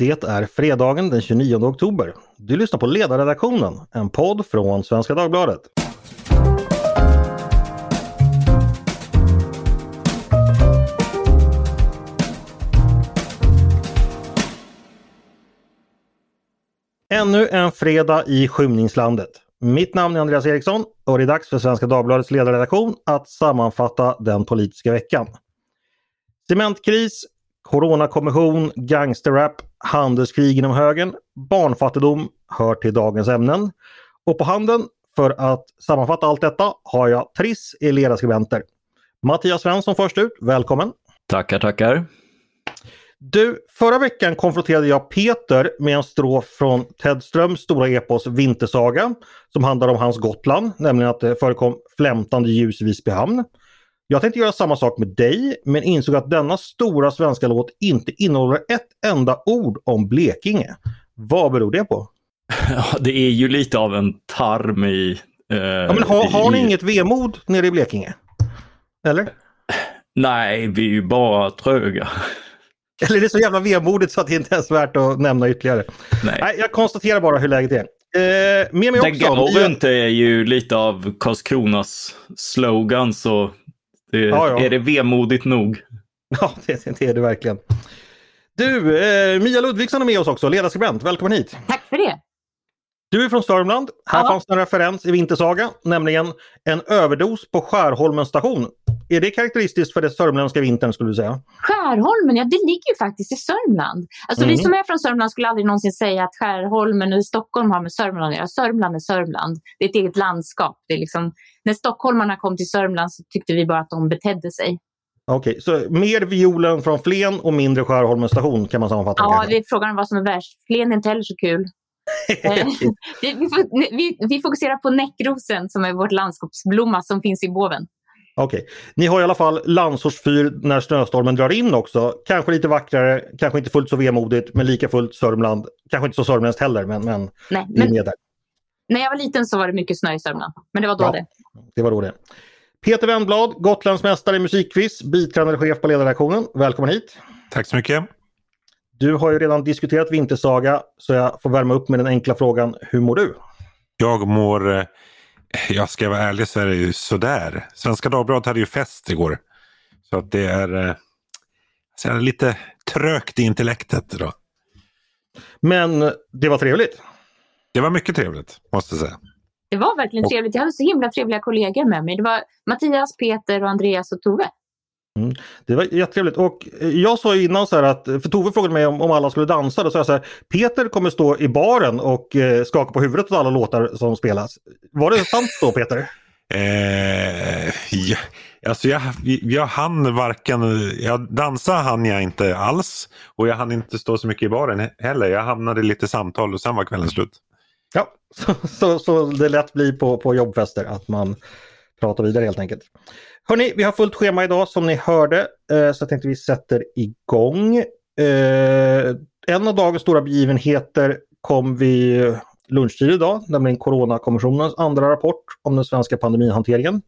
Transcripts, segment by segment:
Det är fredagen den 29 oktober. Du lyssnar på Ledarredaktionen, en podd från Svenska Dagbladet. Ännu en fredag i skymningslandet. Mitt namn är Andreas Eriksson och det är dags för Svenska Dagbladets ledarredaktion att sammanfatta den politiska veckan. Cementkris, coronakommission, gangsterrap, handelskrig inom högern, barnfattigdom hör till dagens ämnen. Och på handen för att sammanfatta allt detta har jag Triss i ledarskribenter. Mattias Svensson först ut, välkommen! Tackar, tackar! Du, förra veckan konfronterade jag Peter med en strof från Ted Ströms stora epos Vintersaga som handlar om hans Gotland, nämligen att det förekom flämtande ljus i Visby hamn. Jag tänkte göra samma sak med dig, men insåg att denna stora svenska låt inte innehåller ett enda ord om Blekinge. Vad beror det på? Ja, det är ju lite av en tarm i... Eh, ja, men har, har ni i... inget vemod nere i Blekinge? Eller? Nej, vi är ju bara tröga. Eller är det så jävla vemodigt så att det inte ens är värt att nämna ytterligare? Nej. Nej jag konstaterar bara hur läget är. Eh, med mig också. Garant är ju lite av Karlskronas slogan så det, ja, ja. är det vemodigt nog. Ja, det, det är det verkligen. Du, eh, Mia Ludvigsson är med oss också, ledarskribent. Välkommen hit! Tack för det! Du är från Sörmland. Här ja. fanns en referens i Vintersaga, nämligen en överdos på Skärholmens station. Är det karaktäristiskt för den sörmländska vintern skulle du säga? Skärholmen, ja det ligger ju faktiskt i Sörmland. Alltså mm. vi som är från Sörmland skulle aldrig någonsin säga att Skärholmen i Stockholm har med Sörmland att göra. Sörmland är Sörmland. Det är ett eget landskap. Det är liksom, när stockholmarna kom till Sörmland så tyckte vi bara att de betedde sig. Okej, okay, så mer violen från Flen och mindre Skärholmens station kan man sammanfatta Ja, det är frågan om vad som är värst. Flen är inte heller så kul. Eh, vi, vi, vi, fokuserar på näckrosen som är vårt landskapsblomma som finns i boven. Okej, okay. ni har i alla fall Landsortsfyr när snöstormen drar in också. Kanske lite vackrare, kanske inte fullt så vemodigt, men lika fullt Sörmland. Kanske inte så sörmländskt heller, men, men, Nej, men där. När jag var liten så var det mycket snö i Sörmland, men det var då ja, det. Det var då det. Peter Wennblad, Gotlandsmästare i musikquiz, biträdande chef på ledarredaktionen. Välkommen hit! Tack så mycket! Du har ju redan diskuterat Vintersaga så jag får värma upp med den enkla frågan. Hur mår du? Jag mår, eh, jag ska vara ärlig så är det ju sådär. Svenska Dagbladet hade ju fest igår. Så att det är, eh, så är lite trögt i intellektet idag. Men det var trevligt? Det var mycket trevligt, måste jag säga. Det var verkligen trevligt. Jag hade så himla trevliga kollegor med mig. Det var Mattias, Peter, och Andreas och Tove. Mm. Det var jättetrevligt och jag sa innan så här att, för Tove frågade mig om, om alla skulle dansa, då sa jag så här, Peter kommer stå i baren och eh, skaka på huvudet åt alla låtar som spelas. Var det sant då Peter? Eh, ja, alltså jag, jag hann varken, jag dansa hann jag inte alls och jag hann inte stå så mycket i baren heller. Jag hamnade i lite samtal och sen var kvällen slut. Ja, så, så, så det lätt blir på, på jobbfester att man prata vidare helt enkelt. Hörni, vi har fullt schema idag som ni hörde eh, så jag tänkte vi sätter igång. Eh, en av dagens stora begivenheter kom vid lunchtid idag, nämligen Coronakommissionens andra rapport om den svenska pandemihanteringen.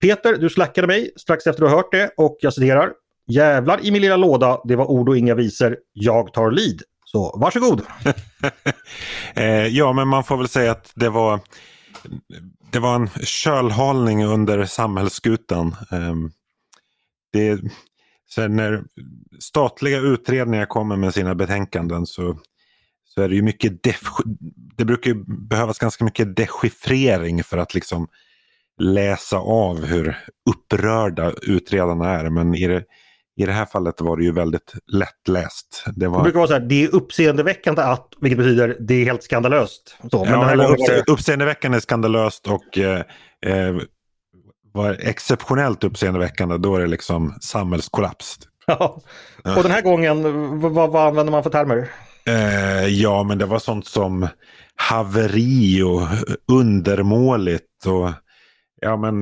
Peter, du slackade mig strax efter att du hört det och jag citerar. Jävlar i min lilla låda, det var ord och inga visor. Jag tar lead. Så varsågod! eh, ja, men man får väl säga att det var det var en kölhalning under samhällsskutan. Ehm, det, så när statliga utredningar kommer med sina betänkanden så, så är det ju mycket det brukar behövas ganska mycket dechiffrering för att liksom läsa av hur upprörda utredarna är. Men i det, i det här fallet var det ju väldigt lättläst. Det, var... det brukar vara så här, det är uppseendeväckande att, vilket betyder det är helt skandalöst. Så, men ja, eller uppse uppseendeväckande skandalöst och eh, eh, var exceptionellt uppseendeväckande, då är det liksom samhällskollaps. Ja. Och den här gången, vad, vad använder man för termer? Eh, ja, men det var sånt som haveri och undermåligt och ja, men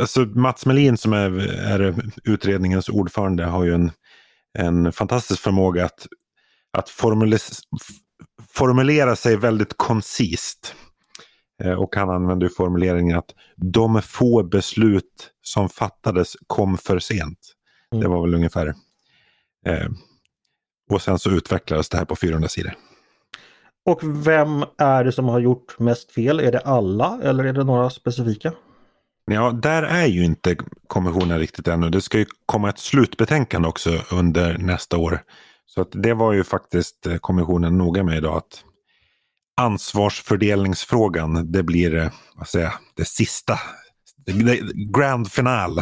alltså Mats Melin som är, är, utredningens ordförande har ju en, en fantastisk förmåga att, att formulera sig väldigt koncist. Eh, och han använder formuleringen att de få beslut som fattades kom för sent. Mm. Det var väl ungefär. Eh, och sen så utvecklades det här på 400 sidor. Och vem är det som har gjort mest fel? Är det alla eller är det några specifika? Ja, där är ju inte kommissionen riktigt ännu. Det ska ju komma ett slutbetänkande också under nästa år. Så att det var ju faktiskt eh, kommissionen noga med idag att ansvarsfördelningsfrågan, det blir eh, vad säger, det sista, grand final,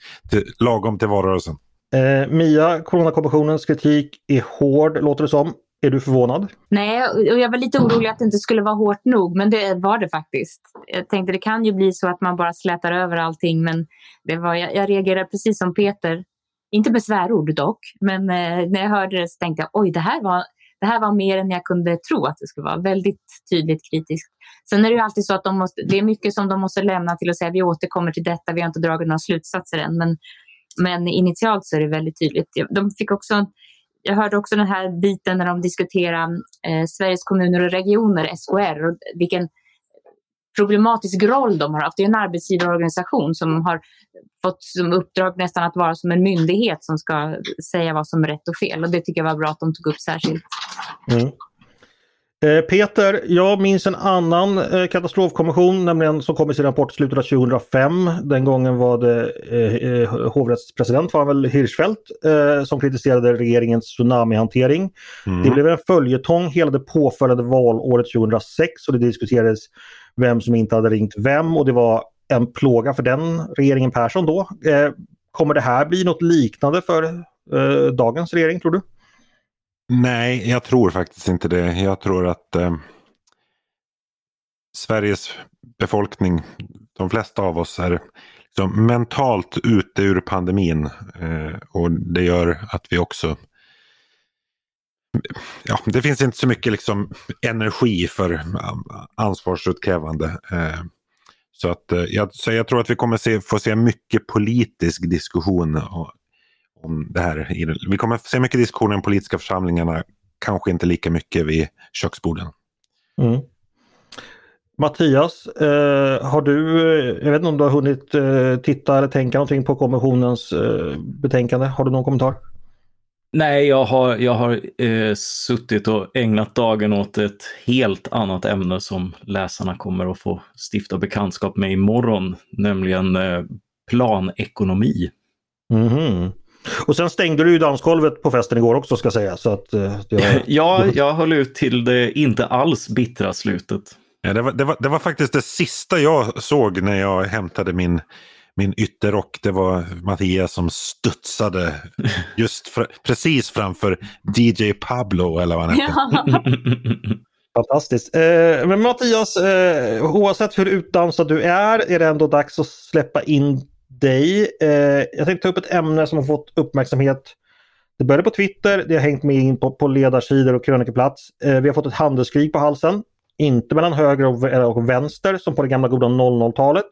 lagom till valrörelsen. Eh, Mia, Coronakommissionens kritik är hård låter det som. Är du förvånad? Nej, och jag var lite orolig att det inte skulle vara hårt nog, men det var det faktiskt. Jag tänkte det kan ju bli så att man bara slätar över allting, men det var, jag, jag reagerade precis som Peter. Inte med svärord dock, men eh, när jag hörde det så tänkte jag oj, det här, var, det här var mer än jag kunde tro att det skulle vara. Väldigt tydligt kritiskt. Sen är det ju alltid så att de måste, det är mycket som de måste lämna till att säga vi återkommer till detta, vi har inte dragit några slutsatser än. Men, men initialt så är det väldigt tydligt. De fick också jag hörde också den här biten när de diskuterar eh, Sveriges kommuner och regioner, SKR, och vilken problematisk roll de har haft. Det är en arbetsgivarorganisation som har fått som uppdrag nästan att vara som en myndighet som ska säga vad som är rätt och fel. Och det tycker jag var bra att de tog upp särskilt. Mm. Eh, Peter, jag minns en annan eh, katastrofkommission, nämligen som kom i sin rapport i slutet av 2005. Den gången var det eh, hovrättspresident, var väl Hirschfeldt, som kritiserade regeringens tsunamihantering. Mm. Det blev en följetong hela det påföljande valåret 2006 och det diskuterades vem som inte hade ringt vem och det var en plåga för den regeringen Persson då. Kommer det här bli något liknande för dagens regering tror du? Nej, jag tror faktiskt inte det. Jag tror att eh, Sveriges befolkning, de flesta av oss är liksom mentalt ute ur pandemin. Eh, och det gör att vi också Ja, det finns inte så mycket liksom, energi för um, ansvarsutkrävande. Eh, så att, eh, jag, så jag tror att vi kommer se, få se mycket politisk diskussion om det här. Vi kommer att se mycket diskussioner i de politiska församlingarna, kanske inte lika mycket vid köksborden. Mm. Mattias, eh, har du, eh, jag vet inte om du har hunnit eh, titta eller tänka någonting på kommissionens eh, betänkande. Har du någon kommentar? Nej, jag har, jag har eh, suttit och ägnat dagen åt ett helt annat ämne som läsarna kommer att få stifta bekantskap med imorgon, nämligen eh, planekonomi. Mm -hmm. Och sen stängde du ju dansgolvet på festen igår också ska säga. Så att, eh, var... ja, jag höll ut till det inte alls bittra slutet. Ja, det, var, det, var, det var faktiskt det sista jag såg när jag hämtade min, min ytterrock. Det var Mattias som studsade just för, precis framför DJ Pablo eller vad han hette. Ja. Fantastiskt. Eh, men Mattias, eh, oavsett hur utdansad du är, är det ändå dags att släppa in dig. Eh, jag tänkte ta upp ett ämne som har fått uppmärksamhet. Det började på Twitter, det har hängt med in på, på ledarsidor och krönikeplats. Eh, vi har fått ett handelskrig på halsen. Inte mellan höger och, och vänster som på det gamla goda 00-talet.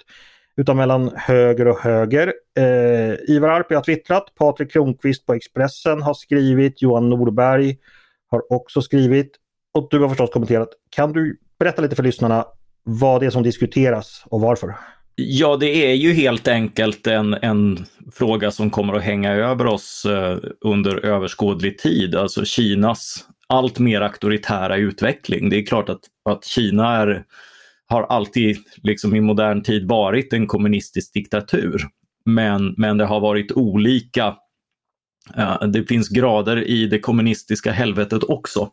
Utan mellan höger och höger. Eh, Ivar Arpi har twittrat, Patrik Kronqvist på Expressen har skrivit, Johan Norberg har också skrivit och du har förstås kommenterat. Kan du berätta lite för lyssnarna vad det är som diskuteras och varför? Ja, det är ju helt enkelt en, en fråga som kommer att hänga över oss eh, under överskådlig tid. Alltså Kinas allt mer auktoritära utveckling. Det är klart att, att Kina är, har alltid liksom i modern tid varit en kommunistisk diktatur. Men, men det har varit olika eh, det finns grader i det kommunistiska helvetet också.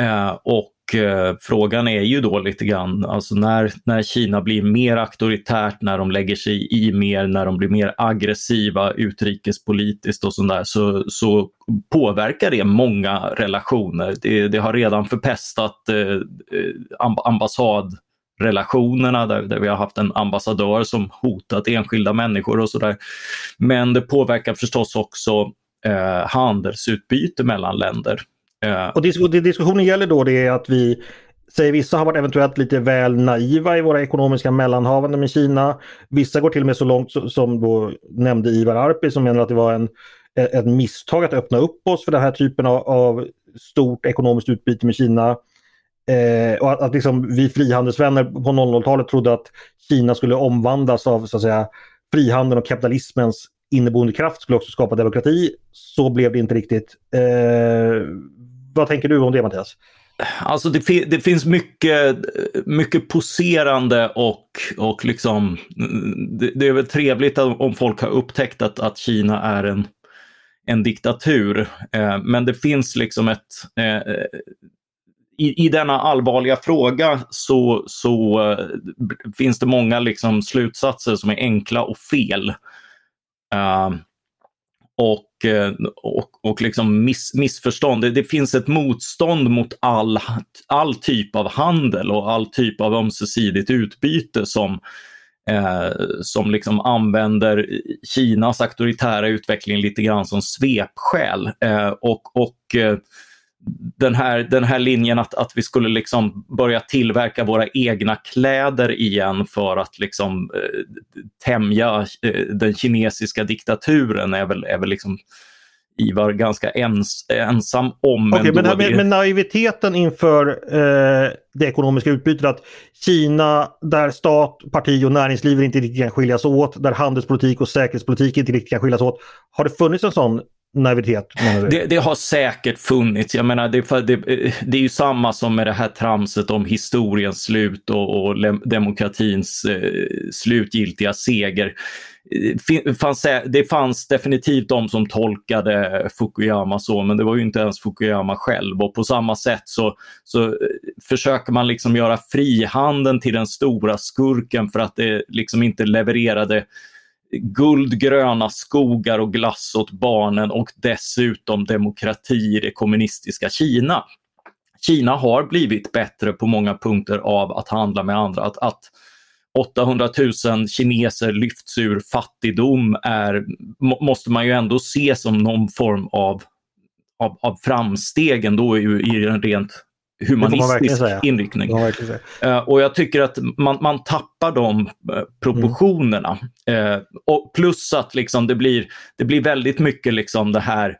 Eh, och och eh, frågan är ju då lite grann, alltså när, när Kina blir mer auktoritärt, när de lägger sig i mer, när de blir mer aggressiva utrikespolitiskt och sådär, så, så påverkar det många relationer. Det, det har redan förpestat eh, eh ambassadrelationerna där, där vi har haft en ambassadör som hotat enskilda människor och sådär. Men det påverkar förstås också eh, handelsutbyte mellan länder. Och det diskussionen gäller då det är att vi säger vissa har varit eventuellt lite väl naiva i våra ekonomiska mellanhavanden med Kina. Vissa går till och med så långt som då nämnde Ivar Arpi som menar att det var en, ett misstag att öppna upp oss för den här typen av, av stort ekonomiskt utbyte med Kina. Eh, och att, att liksom vi frihandelsvänner på 00-talet trodde att Kina skulle omvandlas av så att säga, frihandeln och kapitalismens inneboende kraft skulle också skapa demokrati. Så blev det inte riktigt. Eh, vad tänker du om det Mattias? Alltså det, fi det, finns mycket, mycket poserande och, och liksom, det, det, är väl trevligt om folk har upptäckt att, att Kina är en, en diktatur. Eh, men det finns liksom ett, eh, i, i denna allvarliga fråga så, så eh, finns det många liksom, slutsatser som är enkla och fel. Eh, och, eh, och, och liksom miss, missförstånd. Det, det, finns ett motstånd mot all, all typ av handel och all typ av ömsesidigt utbyte som, eh, som liksom använder Kinas auktoritära utveckling lite grann som svepskäl. Eh, och, och eh, den här, den här linjen att, att vi skulle liksom börja tillverka våra egna kläder igen för att liksom eh, tämja eh, den kinesiska diktaturen är väl, är väl liksom Ivar ganska ens, ensam om. Okej, men, här, med, med naiviteten inför eh, det ekonomiska utbytet att Kina där stat, parti och näringsliv inte riktigt kan skiljas åt, där handelspolitik och säkerhetspolitik inte riktigt kan skiljas åt. Har det funnits en sån naivitet? Det, det, har säkert funnits. Jag menar, det, det, det, är ju samma som med det här tramset om historiens slut och, och demokratins eh, slutgiltiga seger. Eh, fanns, det fanns definitivt de som tolkade Fukuyama så, men det var ju inte ens Fukuyama själv. Och på samma sätt så, så eh, försöker man liksom göra frihandeln till den stora skurken för att det liksom inte levererade guldgröna skogar och glass åt barnen och dessutom demokrati i det kommunistiska Kina. Kina har blivit bättre på många punkter av att handla med andra. Att, att 800 000 kineser lyfts ur fattigdom är, måste man ju ändå se som någon form av, av, av framsteg ändå i, i den rent humanistisk inriktning. Uh, och jag tycker att man, man tappar de uh, proportionerna. Mm. Uh, och plus att liksom det, blir, det blir väldigt mycket liksom det här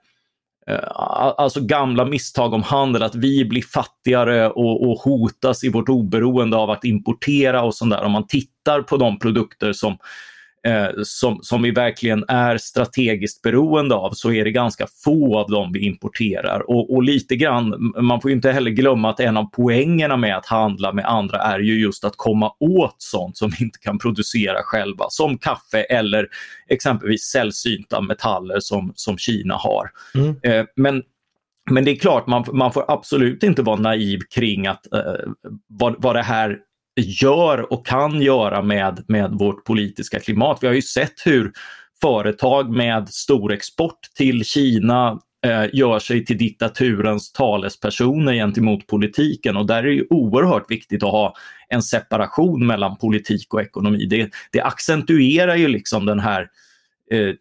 Alltså gamla misstag om handel, att vi blir fattigare och, och hotas i vårt oberoende av att importera och sånt där. Om man tittar på de produkter som eh, som, som vi verkligen är strategiskt beroende av så är det ganska få av dem vi importerar. Och, och lite grann, man får inte heller glömma att en av poängerna med att handla med andra är ju just att komma åt sånt som vi inte kan producera själva, som kaffe eller exempelvis sällsynta metaller som, som Kina har. Mm. Eh, men men det är klart, man, man får absolut inte vara naiv kring att, eh, vad, vad det här gör och kan göra med, med vårt politiska klimat. Vi har ju sett hur företag med stor export till Kina eh, gör sig till diktaturens talespersoner gentemot politiken och där är det oerhört viktigt att ha en separation mellan politik och ekonomi. Det, det accentuerar ju liksom den här eh,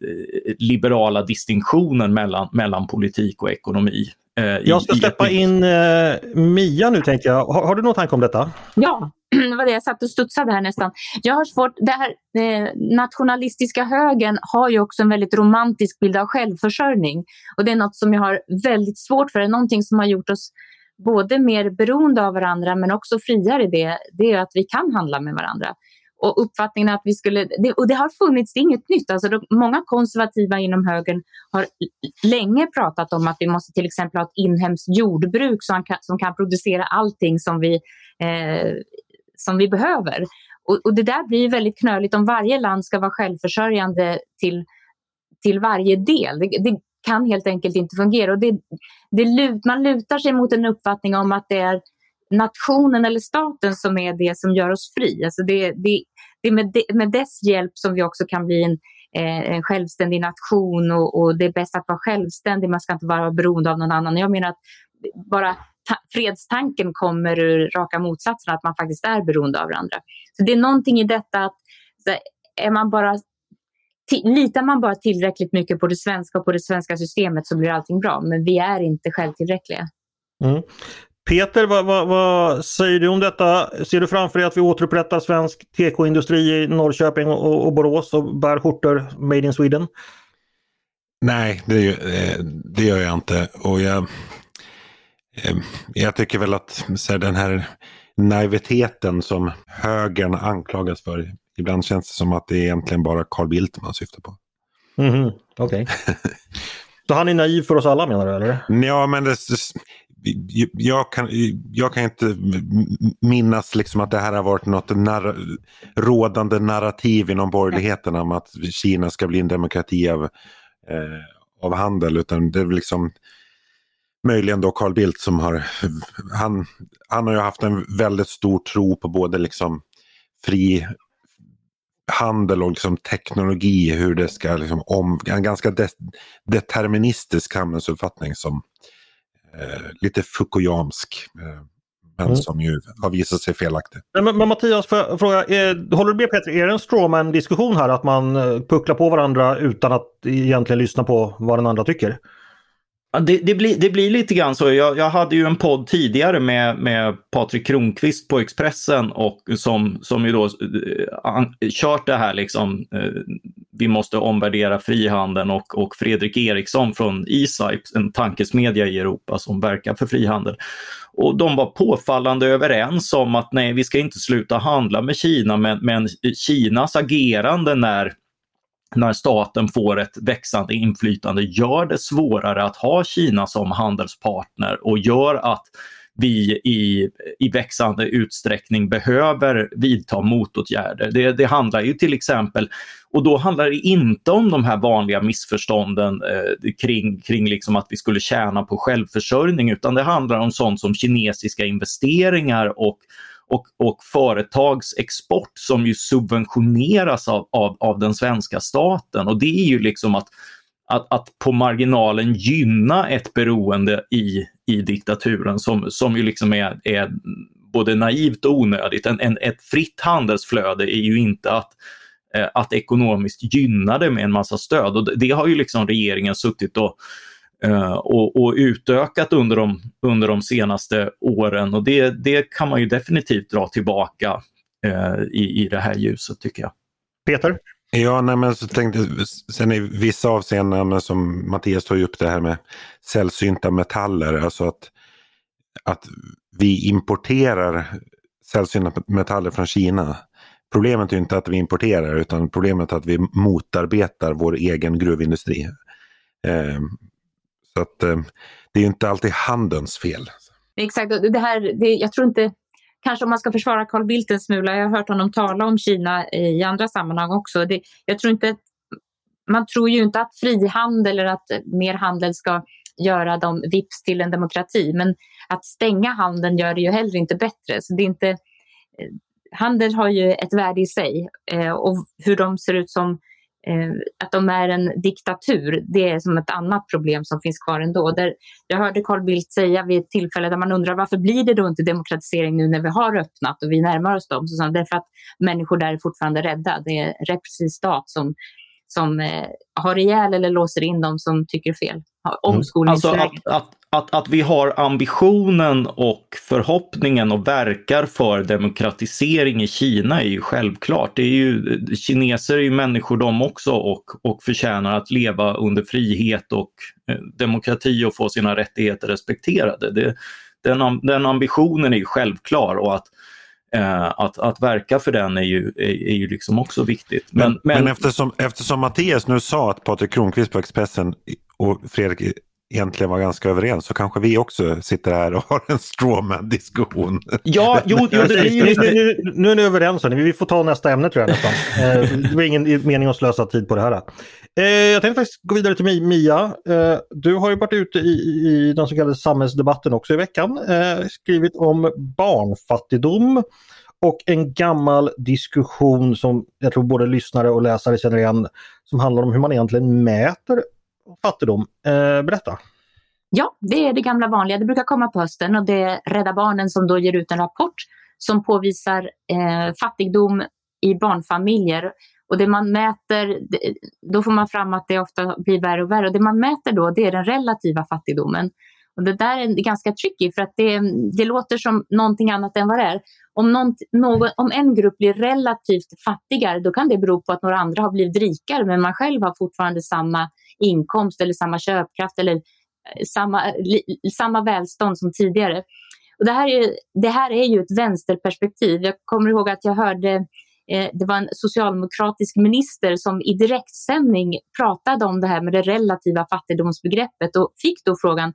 liberala distinktionen mellan, mellan politik och ekonomi. Eh, jag ska släppa in eh, Mia nu tänkte jag. Har, har, du någon tanke om detta? Ja, det var det jag satt och studsade här nästan. Jag har svårt, det här eh, nationalistiska högen har ju också en väldigt romantisk bild av självförsörjning. Och det är något som jag har väldigt svårt för. Det är någonting som har gjort oss både mer beroende av varandra men också friare i det. Det är att vi kan handla med varandra. Och uppfattningen att vi skulle, det, och det har funnits, det är inget nytt. Alltså, de, många konservativa inom högern har länge pratat om att vi måste till exempel ha ett inhemskt jordbruk som kan, som kan producera allting som vi, eh, som vi behöver. Och, och, det där blir väldigt knöligt om varje land ska vara självförsörjande till, till varje del. Det, det kan helt enkelt inte fungera. Och det, det, man lutar sig mot en uppfattning om att det är nationen eller staten som är det som gör oss fri. Alltså det, det, det är med, de, med dess hjälp som vi också kan bli en, eh, en självständig nation och, och, det är bäst att vara självständig, man ska inte vara beroende av någon annan. Jag menar att bara fredstanken kommer ur raka motsatsen, att man faktiskt är beroende av varandra. Så det är någonting i detta att är man bara Litar man bara tillräckligt mycket på det svenska och på det svenska systemet så blir allting bra. Men vi är inte självtillräckliga. Mm. Peter, vad, vad, vad, säger du om detta? Ser du framför dig att vi återupprättar svensk tekoindustri i Norrköping och, och Borås och bär skjortor made in Sweden? Nej, det, eh, det gör jag inte. Och jag, jag tycker väl att så här, den här naiviteten som högern anklagas för. Ibland känns det som att det är egentligen bara Carl Bildt man syftar på. Mm -hmm. Okej. Okay. Så han är naiv för oss alla menar du? Eller? Ja, men det, jag, kan, jag kan inte minnas liksom att det här har varit något narr rådande narrativ inom borgerligheten om att Kina ska bli en demokrati av, eh, av handel utan det är liksom möjligen då Carl Bildt som har, han, han har ju haft en väldigt stor tro på både liksom fri handel och liksom teknologi, hur det ska liksom om, en ganska de, deterministisk samhällsuppfattning som eh, lite Fukuyamsk. Eh, men mm. som ju har visat sig felaktig. Men, men Mattias, får jag fråga, är, håller du med Peter, är det en strawman diskussion här att man eh, pucklar på varandra utan att egentligen lyssna på vad den andra tycker? Det, det, blir, det blir lite grann så. Jag, jag hade ju en podd tidigare med, med Patrik Kronqvist på Expressen och som, som ju då eh, an, kört det här liksom. Eh, vi måste omvärdera frihandeln och, och Fredrik Eriksson från ESIP, en tankesmedja i Europa som verkar för frihandel. Och de var påfallande överens om att nej, vi ska inte sluta handla med Kina, men, men Kinas agerande när när staten får ett växande inflytande gör det svårare att ha Kina som handelspartner och gör att vi i, i växande utsträckning behöver vidta motåtgärder. Det, det handlar ju till exempel, och då handlar det inte om de här vanliga missförstånden eh, kring, kring liksom att vi skulle tjäna på självförsörjning, utan det handlar om sånt som kinesiska investeringar och och, och företagsexport som ju subventioneras av, av, av den svenska staten. Och det är ju liksom att, att, att på marginalen gynna ett beroende i, i diktaturen som, som ju liksom är, är både naivt och onödigt. En, en, ett fritt handelsflöde är ju inte att, eh, att ekonomiskt gynna det med en massa stöd. Och det har ju liksom regeringen suttit och och, och, utökat under de, under de senaste åren och det, det kan man ju definitivt dra tillbaka uh, i, i det här ljuset tycker jag. Peter? Ja, nej, men så tänkte, sen i vissa avseenden, som Mattias tog upp det här med sällsynta metaller, alltså att, att vi importerar sällsynta metaller från Kina. Problemet är inte att vi importerar utan problemet är att vi motarbetar vår egen gruvindustri. Eh, så att eh, det är inte alltid handelns fel. Exakt, det här, det, jag tror inte, kanske om man ska försvara Carl Bildt en smula, jag har hört honom tala om Kina i andra sammanhang också. Det, jag tror inte, man tror ju inte att frihandel eller att mer handel ska göra dem vips till en demokrati, men att stänga handeln gör det ju heller inte bättre. Så det är inte, eh, handel har ju ett värde i sig eh, och hur de ser ut som Eh, att de är en diktatur, det är som ett annat problem som finns kvar ändå. Där jag hörde Carl Bildt säga vid ett tillfälle där man undrar varför blir det då inte demokratisering nu när vi har öppnat och vi närmar oss dem? Så sa han, därför att människor där är fortfarande rädda. Det är en repressiv stat som, som eh, har ihjäl eller låser in dem som tycker fel. Omskolningsläger. Mm. Alltså att, att, att, att vi har ambitionen och förhoppningen och verkar för demokratisering i Kina är ju självklart. Det är ju, kineser är ju människor de också och, och förtjänar att leva under frihet och eh, demokrati och få sina rättigheter respekterade. Det, den, den ambitionen är ju självklar och att Eh, att, att verka för den är ju, är, är ju liksom också viktigt. Men, men, men, men, eftersom, eftersom Mattias nu sa att Patrik Kronqvist på Expressen och Fredrik egentligen var ganska överens så kanske vi också sitter här och har en strawman-diskussion. Ja, jo, jo nu, nu, nu är ni överens, vi får ta nästa ämne tror jag nästan. Eh, det var ingen mening att slösa tid på det här. Eh, jag tänkte faktiskt gå vidare till Mia. Eh, du har ju varit ute i, i den så kallade samhällsdebatten också i veckan. Skrivit om barnfattigdom och en gammal diskussion som jag tror både lyssnare och läsare känner igen som handlar om hur man egentligen mäter fattigdom. Eh, berätta! Ja, det är det gamla vanliga. Det brukar komma på hösten och det är Rädda Barnen som då ger ut en rapport som påvisar eh, fattigdom i barnfamiljer. Och det man mäter, då får man fram att det ofta blir värre och värre. Och det man mäter då, det är den relativa fattigdomen. Och det där är ganska tricky för att det, det låter som någonting annat än vad det är. Om, någon, någon, om en grupp blir relativt fattigare, då kan det bero på att några andra har blivit rikare, men man själv har fortfarande samma inkomst eller samma köpkraft eller eh, samma, li, samma välstånd som tidigare. Och det, här är, det här är ju ett vänsterperspektiv. Jag kommer ihåg att jag hörde eh, det var en socialdemokratisk minister som i direktsändning pratade om det här med det relativa fattigdomsbegreppet och fick då frågan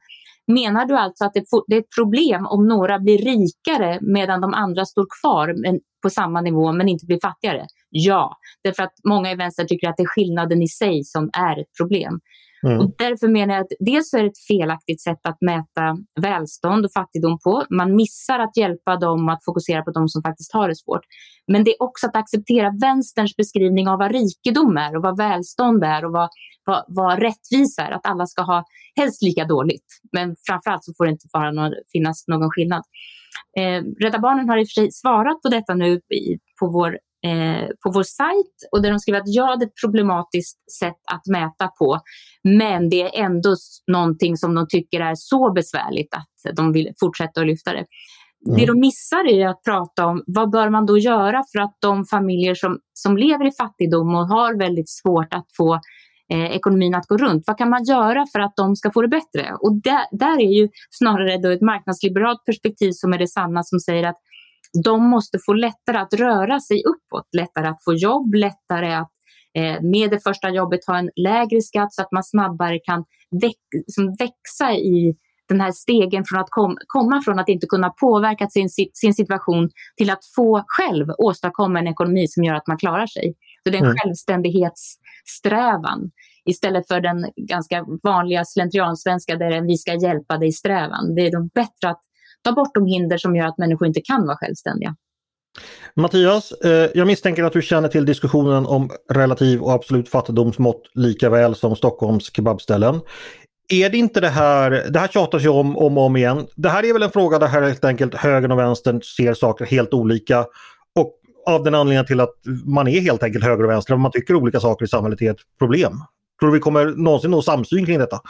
Menar du alltså att det är ett problem om några blir rikare medan de andra står kvar på samma nivå men inte blir fattigare? Ja, därför att många i vänster tycker att det är skillnaden i sig som är ett problem. Mm. Och därför menar jag att dels är det ett felaktigt sätt att mäta välstånd och fattigdom på. Man missar att hjälpa dem att fokusera på de som faktiskt har det svårt. Men det är också att acceptera vänsterns beskrivning av vad rikedom är och vad välstånd är och vad, vad, vad rättvisa är. Att alla ska ha helst lika dåligt. Men framförallt så får det inte vara någon, finnas någon skillnad. Eh, Rädda Barnen har i och för sig svarat på detta nu i, på vår eh, på vår sajt och där de skriver att ja, det är ett problematiskt sätt att mäta på, men det är ändå någonting som de tycker är så besvärligt att de vill fortsätta att lyfta det. Mm. Det de missar är att prata om vad bör man då göra för att de familjer som, som lever i fattigdom och har väldigt svårt att få eh, ekonomin att gå runt. Vad kan man göra för att de ska få det bättre? Och där, där är ju snarare då ett marknadsliberalt perspektiv som är det sanna som säger att de måste få lättare att röra sig uppåt, lättare att få jobb, lättare att eh, med det första jobbet ha en lägre skatt så att man snabbare kan väx, växa i den här stegen från att kom, komma från att inte kunna påverka sin, sin situation till att få själv åstadkomma en ekonomi som gör att man klarar sig. Så det är en mm. självständighetssträvan istället för den ganska vanliga slentriansvenska där vi ska hjälpa dig strävan. Det är då bättre att ta bort de hinder som gör att människor inte kan vara självständiga. Mattias, eh, jag misstänker att du känner till diskussionen om relativ och absolut fattigdomsmått lika väl som Stockholms kebabställen. Är det inte det här, det här tjatas ju om, om och om igen. Det här är väl en fråga där helt enkelt högern och vänstern ser saker helt olika och av den anledningen till att man är helt enkelt höger och vänster, man tycker olika saker i samhället är ett problem. Tror du vi kommer någonsin nå samsyn kring detta?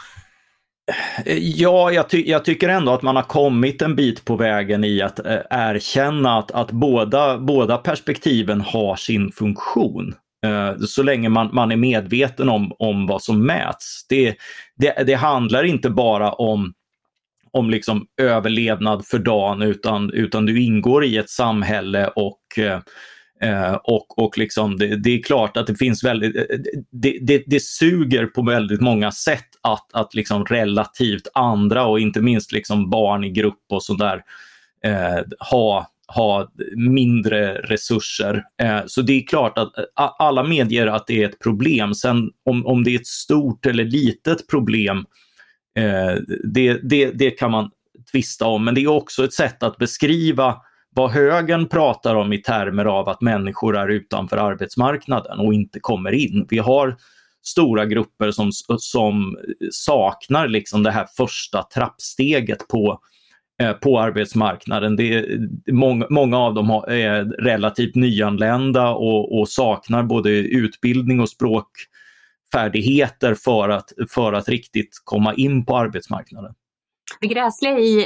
Ja, jag, ty jag, tycker ändå att man har kommit en bit på vägen i att eh, erkänna att, att båda, båda perspektiven har sin funktion. Eh, så länge man, man är medveten om, om vad som mäts. Det, det, det handlar inte bara om om liksom överlevnad för dagen utan, utan du ingår i ett samhälle och eh, Eh, och och liksom det, det, är klart att det finns väldigt, eh, det, det, det suger på väldigt många sätt att, att liksom relativt andra och inte minst liksom barn i grupp och sådär eh, ha, ha mindre resurser. Eh, så det är klart att eh, alla medger att det är ett problem. Sen om, om det är ett stort eller litet problem, eh, det, det, det kan man tvista om. Men det är också ett sätt att beskriva vad högern pratar om i termer av att människor är utanför arbetsmarknaden och inte kommer in. Vi har stora grupper som, som saknar liksom det här första trappsteget på, eh, på arbetsmarknaden. Det många, många av dem har, är relativt nyanlända och, och saknar både utbildning och språkfärdigheter för att, för att riktigt komma in på arbetsmarknaden det gräsliga i,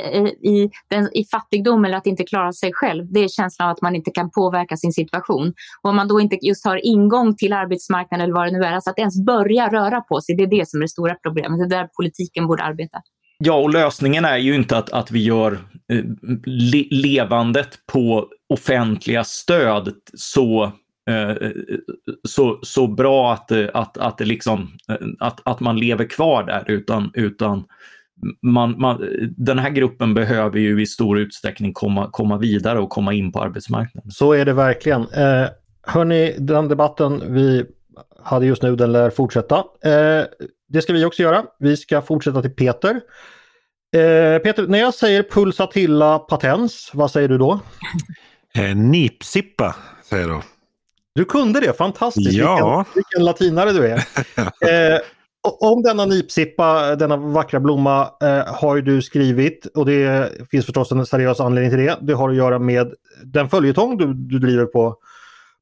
i, den, i fattigdom eller att inte klara sig själv, det är känslan av att man inte kan påverka sin situation. Och om man då inte just har ingång till arbetsmarknaden eller vad det nu är, alltså att ens börja röra på sig, det är det som är det stora problemet. Det är där politiken borde arbeta. Ja, och lösningen är ju inte att, att vi gör eh, le levandet på offentliga stöd så eh, så, så bra att, eh, att, att, det liksom, eh, att, att man lever kvar där utan, utan man, man, den här gruppen behöver ju i stor utsträckning komma, komma vidare och komma in på arbetsmarknaden. Så är det verkligen. Eh, hörni, den debatten vi hade just nu den lär fortsätta. Eh, det ska vi också göra. Vi ska fortsätta till Peter. Eh, Peter, när jag säger pulsatilla patens, vad säger du då? Eh, nipsippa, säger då. Du kunde det, fantastiskt! Ja. Vilken, vilken latinare du är! eh, om denna nipsippa, denna vackra blomma, eh, har du skrivit och det finns förstås en seriös anledning till det. Det har att göra med den följetong du, du driver på,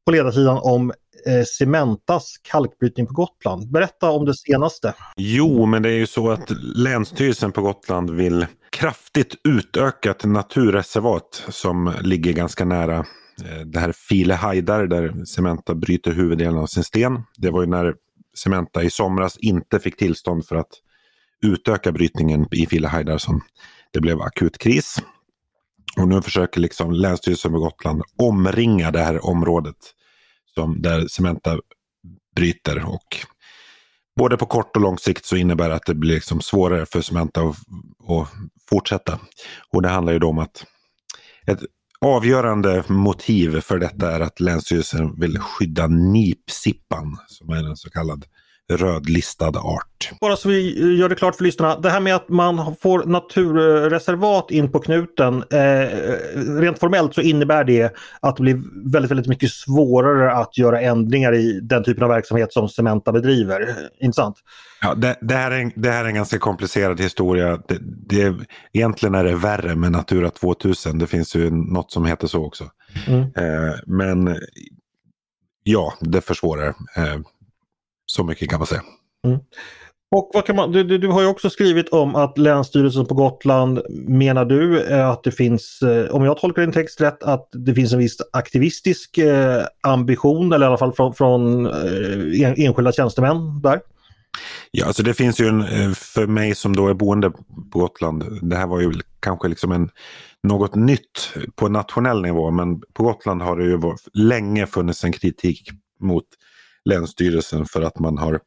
på ledarsidan om eh, Cementas kalkbrytning på Gotland. Berätta om det senaste. Jo, men det är ju så att Länsstyrelsen på Gotland vill kraftigt utöka ett naturreservat som ligger ganska nära eh, det här File Hajdar där Cementa bryter huvuddelen av sin sten. Det var ju när Cementa i somras inte fick tillstånd för att utöka brytningen i Filehajdar som det blev akut kris. Och nu försöker liksom Länsstyrelsen på Gotland omringa det här området som, där Cementa bryter. Och både på kort och lång sikt så innebär det att det blir liksom svårare för Cementa att, att fortsätta. Och det handlar ju då om att ett avgörande motiv för detta är att Länsstyrelsen vill skydda nipsippan som är en så kallad rödlistad art. Bara så vi gör det klart för lyssnarna. Det här med att man får naturreservat in på knuten. Eh, rent formellt så innebär det att det blir väldigt, väldigt mycket svårare att göra ändringar i den typen av verksamhet som Cementa bedriver. Intressant? Ja, det, det, här är en, det här är en ganska komplicerad historia. Det, det, egentligen är det värre med Natura 2000. Det finns ju något som heter så också. Mm. Eh, men ja, det försvårar. Eh, så mycket kan man säga. Mm. Och man, du, du, har ju också skrivit om att Länsstyrelsen på Gotland menar du eh, att det finns, eh, om jag tolkar din text rätt, att det finns en viss aktivistisk eh, ambition eller i alla fall från, från enskilda tjänstemän där? Ja, alltså det finns ju en, för mig som då är boende på Gotland, det här var ju kanske liksom en, något nytt på nationell nivå men på Gotland har det ju länge funnits en kritik mot Länsstyrelsen för att man har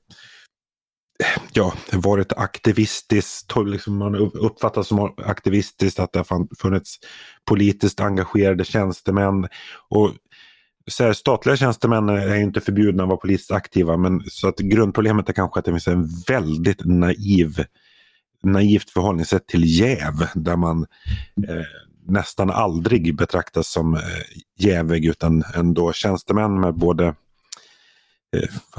ja, varit aktivistiskt, liksom man uppfattas som aktivistiskt, att det har funnits politiskt engagerade tjänstemän. Och så här, statliga tjänstemän är inte förbjudna att vara politiskt aktiva men så att grundproblemet är kanske att det finns en väldigt naiv naivt förhållningssätt till jäv där man eh, nästan aldrig betraktas som eh, jävig utan ändå tjänstemän med både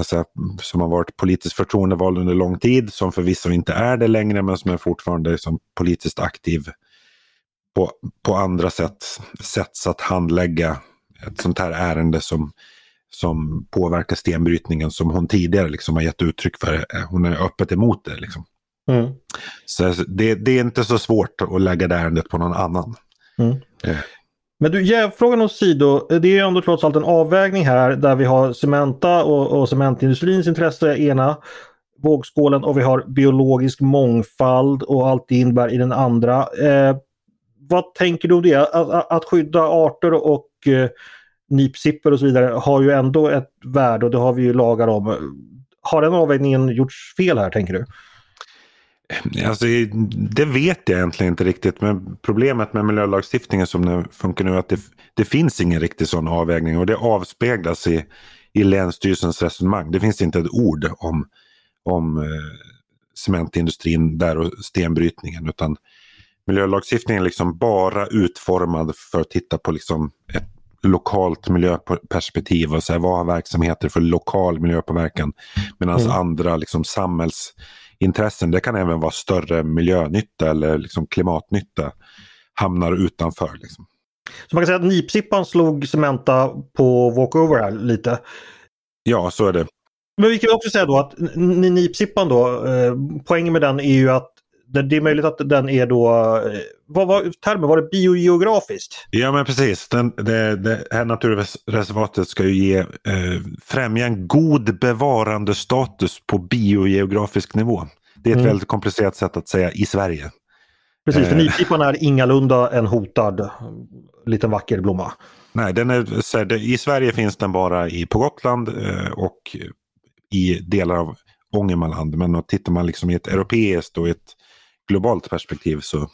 säga, som har varit politiskt förtroendevald under lång tid, som förvisso inte är det längre men som är fortfarande liksom politiskt aktiv på, på andra sätt, sätts att handlägga ett sånt här ärende som, som påverkar stenbrytningen som hon tidigare liksom har gett uttryck för. Eh, hon är öppet emot det. Liksom. Mm. Så det, det, är inte så svårt att lägga det ärendet på någon annan. Mm. Men du, jävfrågan åsido, det är ju ändå trots allt en avvägning här där vi har Cementa och, och cementindustrins intresse ena vågskålen och vi har biologisk mångfald och allt det innebär i den andra. Eh, vad tänker du om det? Att, att skydda arter och eh, nipsipper och så vidare har ju ändå ett värde och det har vi ju lagar om. Har den avvägningen gjorts fel här tänker du? Alltså, det vet jag egentligen inte riktigt. Men problemet med miljölagstiftningen som den funkar nu är att det, det finns ingen riktig sån avvägning och det avspeglas i, i Länsstyrelsens resonemang. Det finns inte ett ord om, om eh, cementindustrin där och stenbrytningen utan miljölagstiftningen är liksom bara utformad för att titta på liksom ett lokalt miljöperspektiv och säga vad har verksamheter för lokal miljöpåverkan. Medan mm. andra liksom samhälls intressen, det kan även vara större miljönytta eller liksom klimatnytta, hamnar utanför. Liksom. Så man kan säga att nipsippan slog Cementa på walkover här lite? Ja, så är det. Men vi kan också säga då att nipsippan då, eh, poängen med den är ju att det är möjligt att den är då, eh, vad var termen, var det biogeografiskt? Ja men precis, den, det, det här naturreservatet ska ju ge, eh, främja en god bevarandestatus på biogeografisk nivå. Det är ett mm. väldigt komplicerat sätt att säga i Sverige. Precis, för eh. nipsippan är ingalunda en hotad liten vacker blomma. Nej, den är, i Sverige finns den bara i, på Gotland eh, och i delar av Ångermanland. Men tittar man liksom i ett europeiskt och ett globalt perspektiv så,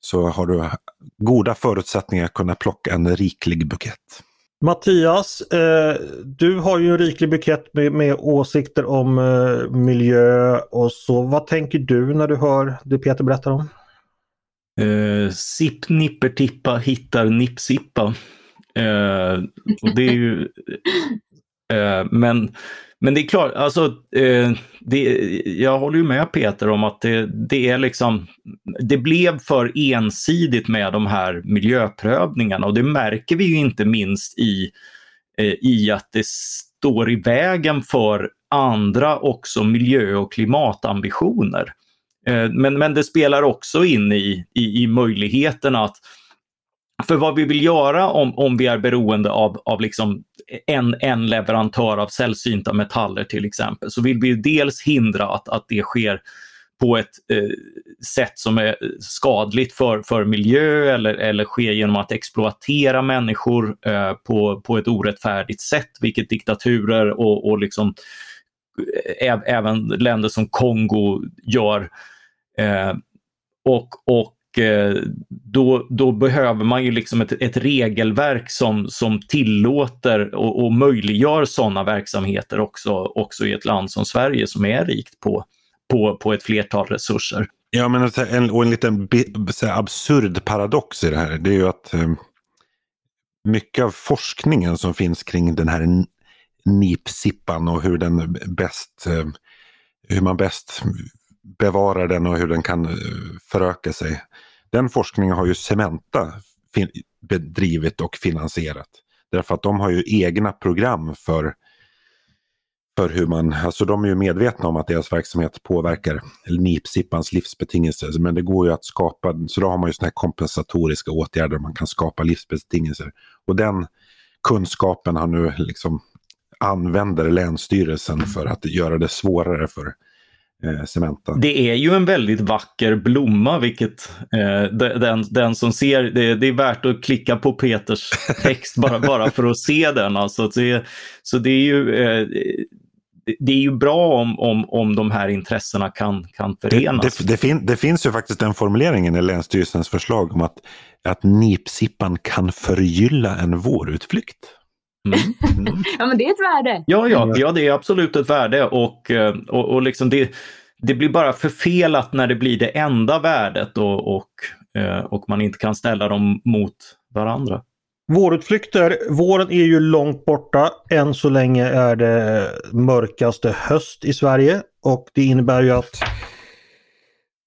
så har du goda förutsättningar att kunna plocka en riklig bukett. Mattias, eh, du har ju en riklig bukett med, med åsikter om eh, miljö och så. Vad tänker du när du hör det Peter berättar om? Eh, Sipp nipper tippa hittar nippsippa. Eh, och det är ju, eh, men men det är klart, alltså, eh, det, jag håller ju med Peter om att det, det, är liksom, det blev för ensidigt med de här miljöprövningarna och det märker vi ju inte minst i, eh, i att det står i vägen för andra också miljö och klimatambitioner. Eh, men, men det spelar också in i, i, i möjligheten att för vad vi vill göra om, om vi är beroende av, av liksom en, en leverantör av sällsynta metaller till exempel, så vill vi dels hindra att, att det sker på ett eh, sätt som är skadligt för, för miljö eller, eller sker genom att exploatera människor eh, på, på ett orättfärdigt sätt, vilket diktaturer och, och liksom eh, även länder som Kongo gör. Eh, och och Eh, då, då behöver man ju liksom ett, ett regelverk som, som tillåter och, och möjliggör sådana verksamheter också, också i ett land som Sverige som är rikt på, på, på ett flertal resurser. Ja, men en, och en liten absurd paradox i det här, det är ju att eh, mycket av forskningen som finns kring den här nipsippan och hur den bäst, eh, hur man bäst bevarar den och hur den kan eh, föröka sig. Den forskningen har ju Cementa bedrivit och finansierat. Därför att de har ju egna program för, för hur man, alltså de är ju medvetna om att deras verksamhet påverkar nipsippans livsbetingelser. Alltså, men det går ju att skapa, så då har man ju sådana här kompensatoriska åtgärder, man kan skapa livsbetingelser. Och den kunskapen har nu liksom använder Länsstyrelsen för att göra det svårare för eh, Cementa. Det är ju en väldigt vacker blomma, vilket eh, den, den som ser, det, det, är värt att klicka på Peters text bara, bara för att se den. Alltså, det, så det är ju eh, det är ju bra om, om, om de här intressena kan, kan förenas. Det, det, det, fin, det finns ju faktiskt den formuleringen i Länsstyrelsens förslag om att, att nipsippan kan förgylla en vårutflykt. Mm. Mm. ja, men det är ett värde. Ja, ja, ja det är absolut ett värde och, eh, och, och liksom det, det blir bara förfelat när det blir det enda värdet och, och, eh, och man inte kan ställa dem mot varandra. Vårutflykter, våren är ju långt borta. Än så länge är det mörkaste höst i Sverige och det innebär ju att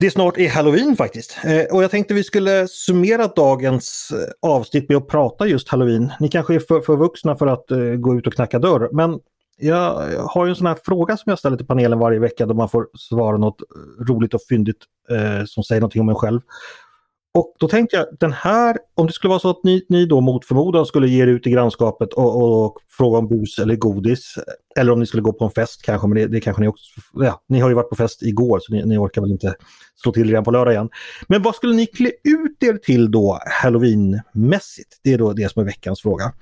det snart är halloween faktiskt. Eh, och jag tänkte vi skulle summera dagens eh, avsnitt med att prata just halloween. Ni kanske är för, för vuxna för att eh, gå ut och knacka dörr men jag har ju en sån här fråga som jag ställer till panelen varje vecka då man får svara något eh, roligt och fyndigt eh, som säger någonting om en själv. Och då tänkte jag, den här, om det skulle vara så att ni, ni då mot förmodan skulle ge er ut i grannskapet och, och, och, fråga om bus eller godis. Eller om ni skulle gå på en fest kanske, men det, det kanske ni också... Ja, ni har ju varit på fest igår så ni, ni orkar väl inte slå till redan på lördag igen. Men vad skulle ni klä ut er till då halloweenmässigt? Det är då det som är veckans fråga.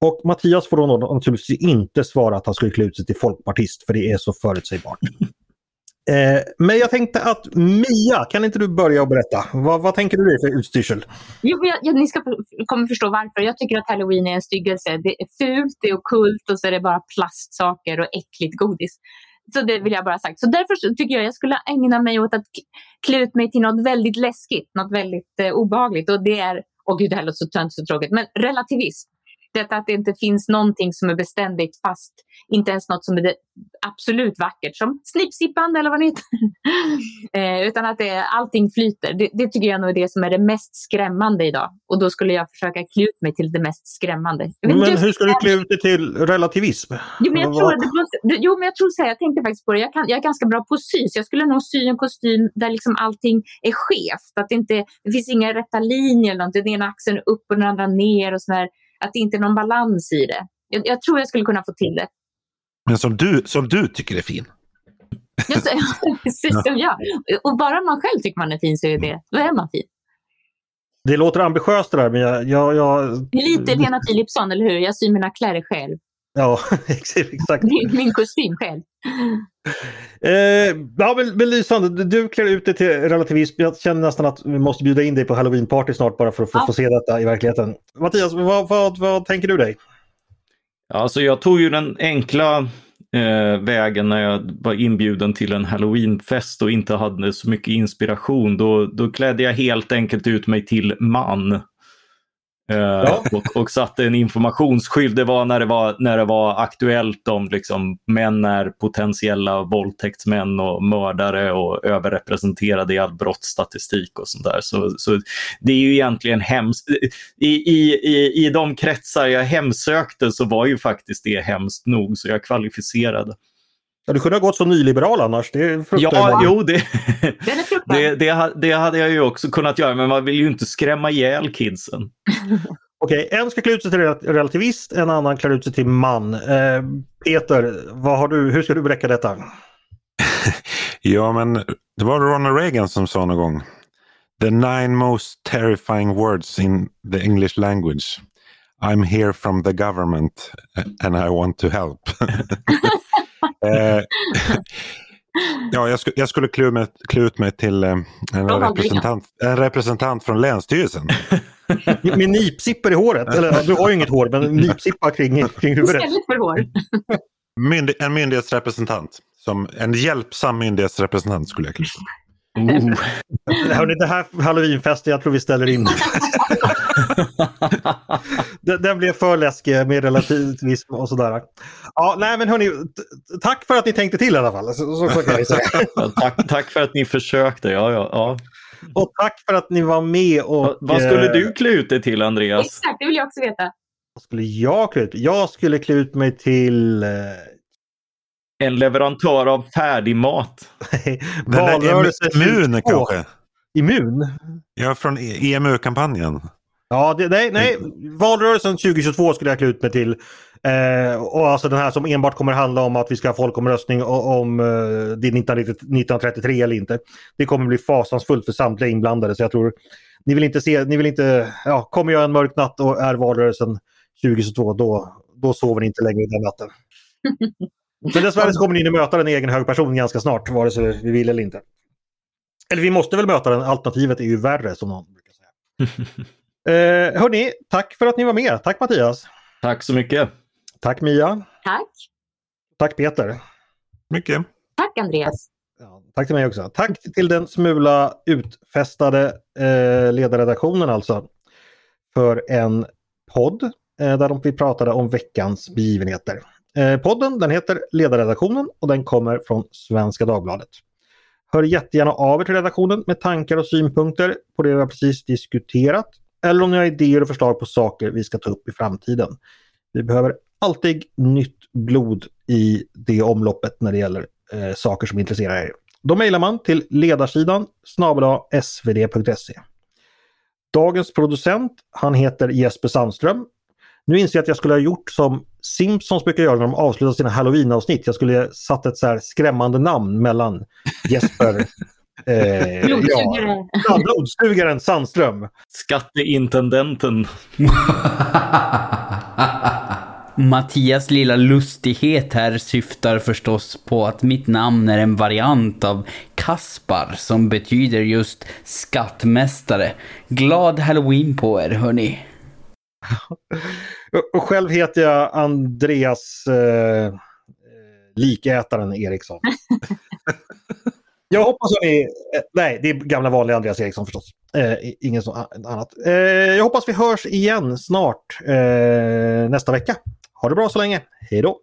Och Mattias får då naturligtvis inte svara att han skulle klä ut sig till folkpartist för det är så förutsägbart. Eh, men jag tänkte att Mia, kan inte du börja och berätta? Vad, vad tänker du dig för utstyrsel? Jo, jag, jag, ni ska kommer förstå varför. Jag tycker att halloween är en styggelse. Det är fult, det är okult och så är det bara plastsaker och äckligt godis. Så det vill jag bara ha sagt. Så därför tycker jag att jag skulle ägna mig åt att klä ut mig till något väldigt läskigt, något väldigt eh, obehagligt. Och det är, åh gud det här låter så tönt så tråkigt, men relativism. Detta att det inte finns någonting som är beständigt fast, inte ens något som är absolut vackert som snipsippan eller vad det heter. eh, utan att det, allting flyter. Det, det, tycker jag nog är det som är det mest skrämmande idag. Och då skulle jag försöka klä ut mig till det mest skrämmande. Men hur ska du klä ut dig till relativism? Jo, men jag, tror, det, jo, men jag tror så här, jag tänkte faktiskt på det, jag, kan, jag är ganska bra på att sy, så jag skulle nog sy en kostym där liksom allting är skevt. Att det, inte, det finns inga rätta linjer, eller något. den ena axeln upp och den andra ner och sådär att det inte är någon balans i det. Jag, jag, tror jag skulle kunna få till det. Men som du, som du tycker är fin? Ja, precis som jag. Och bara man själv tycker man är fin så är det, då är man fin. Det låter ambitiöst det där men jag... jag, jag... Det är lite Lena Philipsson, eller hur? Jag syr mina kläder själv. Ja, exakt. Min, min kostym själv. Eh, ja, men, men lysande, du klär ut dig till relativism. Jag känner nästan att vi måste bjuda in dig på halloween-party snart bara för att få, ja. få se detta i verkligheten. Mattias, vad, vad, vad tänker du dig? Alltså jag tog ju den enkla eh, vägen när jag var inbjuden till en halloweenfest och inte hade så mycket inspiration. Då, då klädde jag helt enkelt ut mig till man. Eh, ja. och, och satte en informationsskylt. Det var när det var, när det var aktuellt om liksom, män är potentiella våldtäktsmän och mördare och överrepresenterade i all brottsstatistik och sånt där. Så, så det är ju egentligen hemskt. I, i, i, I de kretsar jag hemsökte så var ju faktiskt det hemskt nog så jag kvalificerade. Ja, du kunde ha gått som nyliberal annars. Det ja, jo, det, det, det, det, hade jag ju också kunnat göra, men man vill ju inte skrämma ihjäl kidsen. Okej, okay, en ska klä ut sig till relativist, en annan klär ut sig till man. Eh, Peter, vad har du, hur ska du bräcka detta? ja, men det var Ronald Reagan som sa någon gång. The nine most terrifying words in the English language. I'm here from the government and I want to help. Eh, ja, jag, sk jag skulle klä, klä ut mig till eh, en, representant, en representant från Länsstyrelsen. Med nipsipper i håret. Eller du har ju inget hår, men nipsippar kring, kring huvudet. Istället för hår. Myndig en myndighetsrepresentant. Som en hjälpsam myndighetsrepresentant skulle jag klä Oh. Hörrni, det här halloweenfesten, jag tror vi ställer in. den, den blev för läskig med relativism och sådär. Ja, nej men hörni, tack för att ni tänkte till i alla fall. Så, så, kan jag säga. tack, tack för att ni försökte. Ja, ja, ja. Och tack för att ni var med. Och, vad, vad skulle eh, du klä ut dig till Andreas? Exakt, det vill jag också veta. Vad skulle jag klä ut Jag skulle klä ut mig till eh, En leverantör av färdig mat. Den där valrörelse immun 22. kanske? Immun? Ja, från E- EMU-kampanjen. Ja, det, nej, nej. Valrörelsen 2022 skulle jag klä ut mig till. Eh, och alltså den här som enbart kommer handla om att vi ska ha folkomröstning om eh, det är 1990 1933 eller inte. Det kommer bli fasansfullt för samtliga inblandade så jag tror ni vill inte se, ni vill inte, ja, kommer jag en mörk natt och är valrörelsen 2022 då, då sover ni inte längre den natten. Men dessvärre så kommer ni att möta en egen hög person ganska snart, vare sig vi vill eller inte. Eller vi måste väl möta den, alternativet är ju värre som någon brukar säga. Eh, hörni, tack för att ni var med. Tack Mattias. Tack så mycket. Tack Mia. Tack. Tack Peter. Mycket. Tack Andreas. Ja, tack till mig också. Tack till den smula utfästade eh, ledarredaktionen alltså. För en podd eh, där de- vi pratade om veckans begivenheter. Eh, podden den heter Ledarredaktionen och den kommer från Svenska Dagbladet. Hör jättegärna av er till redaktionen med tankar och synpunkter på det vi har precis diskuterat. Eller om ni har idéer och förslag på saker vi ska ta upp i framtiden. Vi behöver alltid nytt blod i det omloppet när det gäller eh, saker som intresserar er. Då mejlar man till ledarsidan snabel svd.se. Dagens producent, han heter Jesper Sandström. Nu inser jag att jag skulle ha gjort som Simpsons brukar göra när de avslutar sina halloween-avsnitt. Jag skulle satt ett så här skrämmande namn mellan Jesper eh, ja, Blodsugare. ja, blodstugaren Sandström. Skatteintendenten. Mattias lilla lustighet här syftar förstås på att mitt namn är en variant av Kaspar som betyder just skattmästare. Glad halloween på er hörni. Och- Och själv heter jag Andreas eh, eh, likätaren Eriksson. jag hoppas att ni... Eh, nej, det är gamla vanliga Andreas Eriksson förstås. Eh, ingen så annat. Eh, jag hoppas vi hörs igen snart eh, nästa vecka. Ha det bra så länge. Hej då!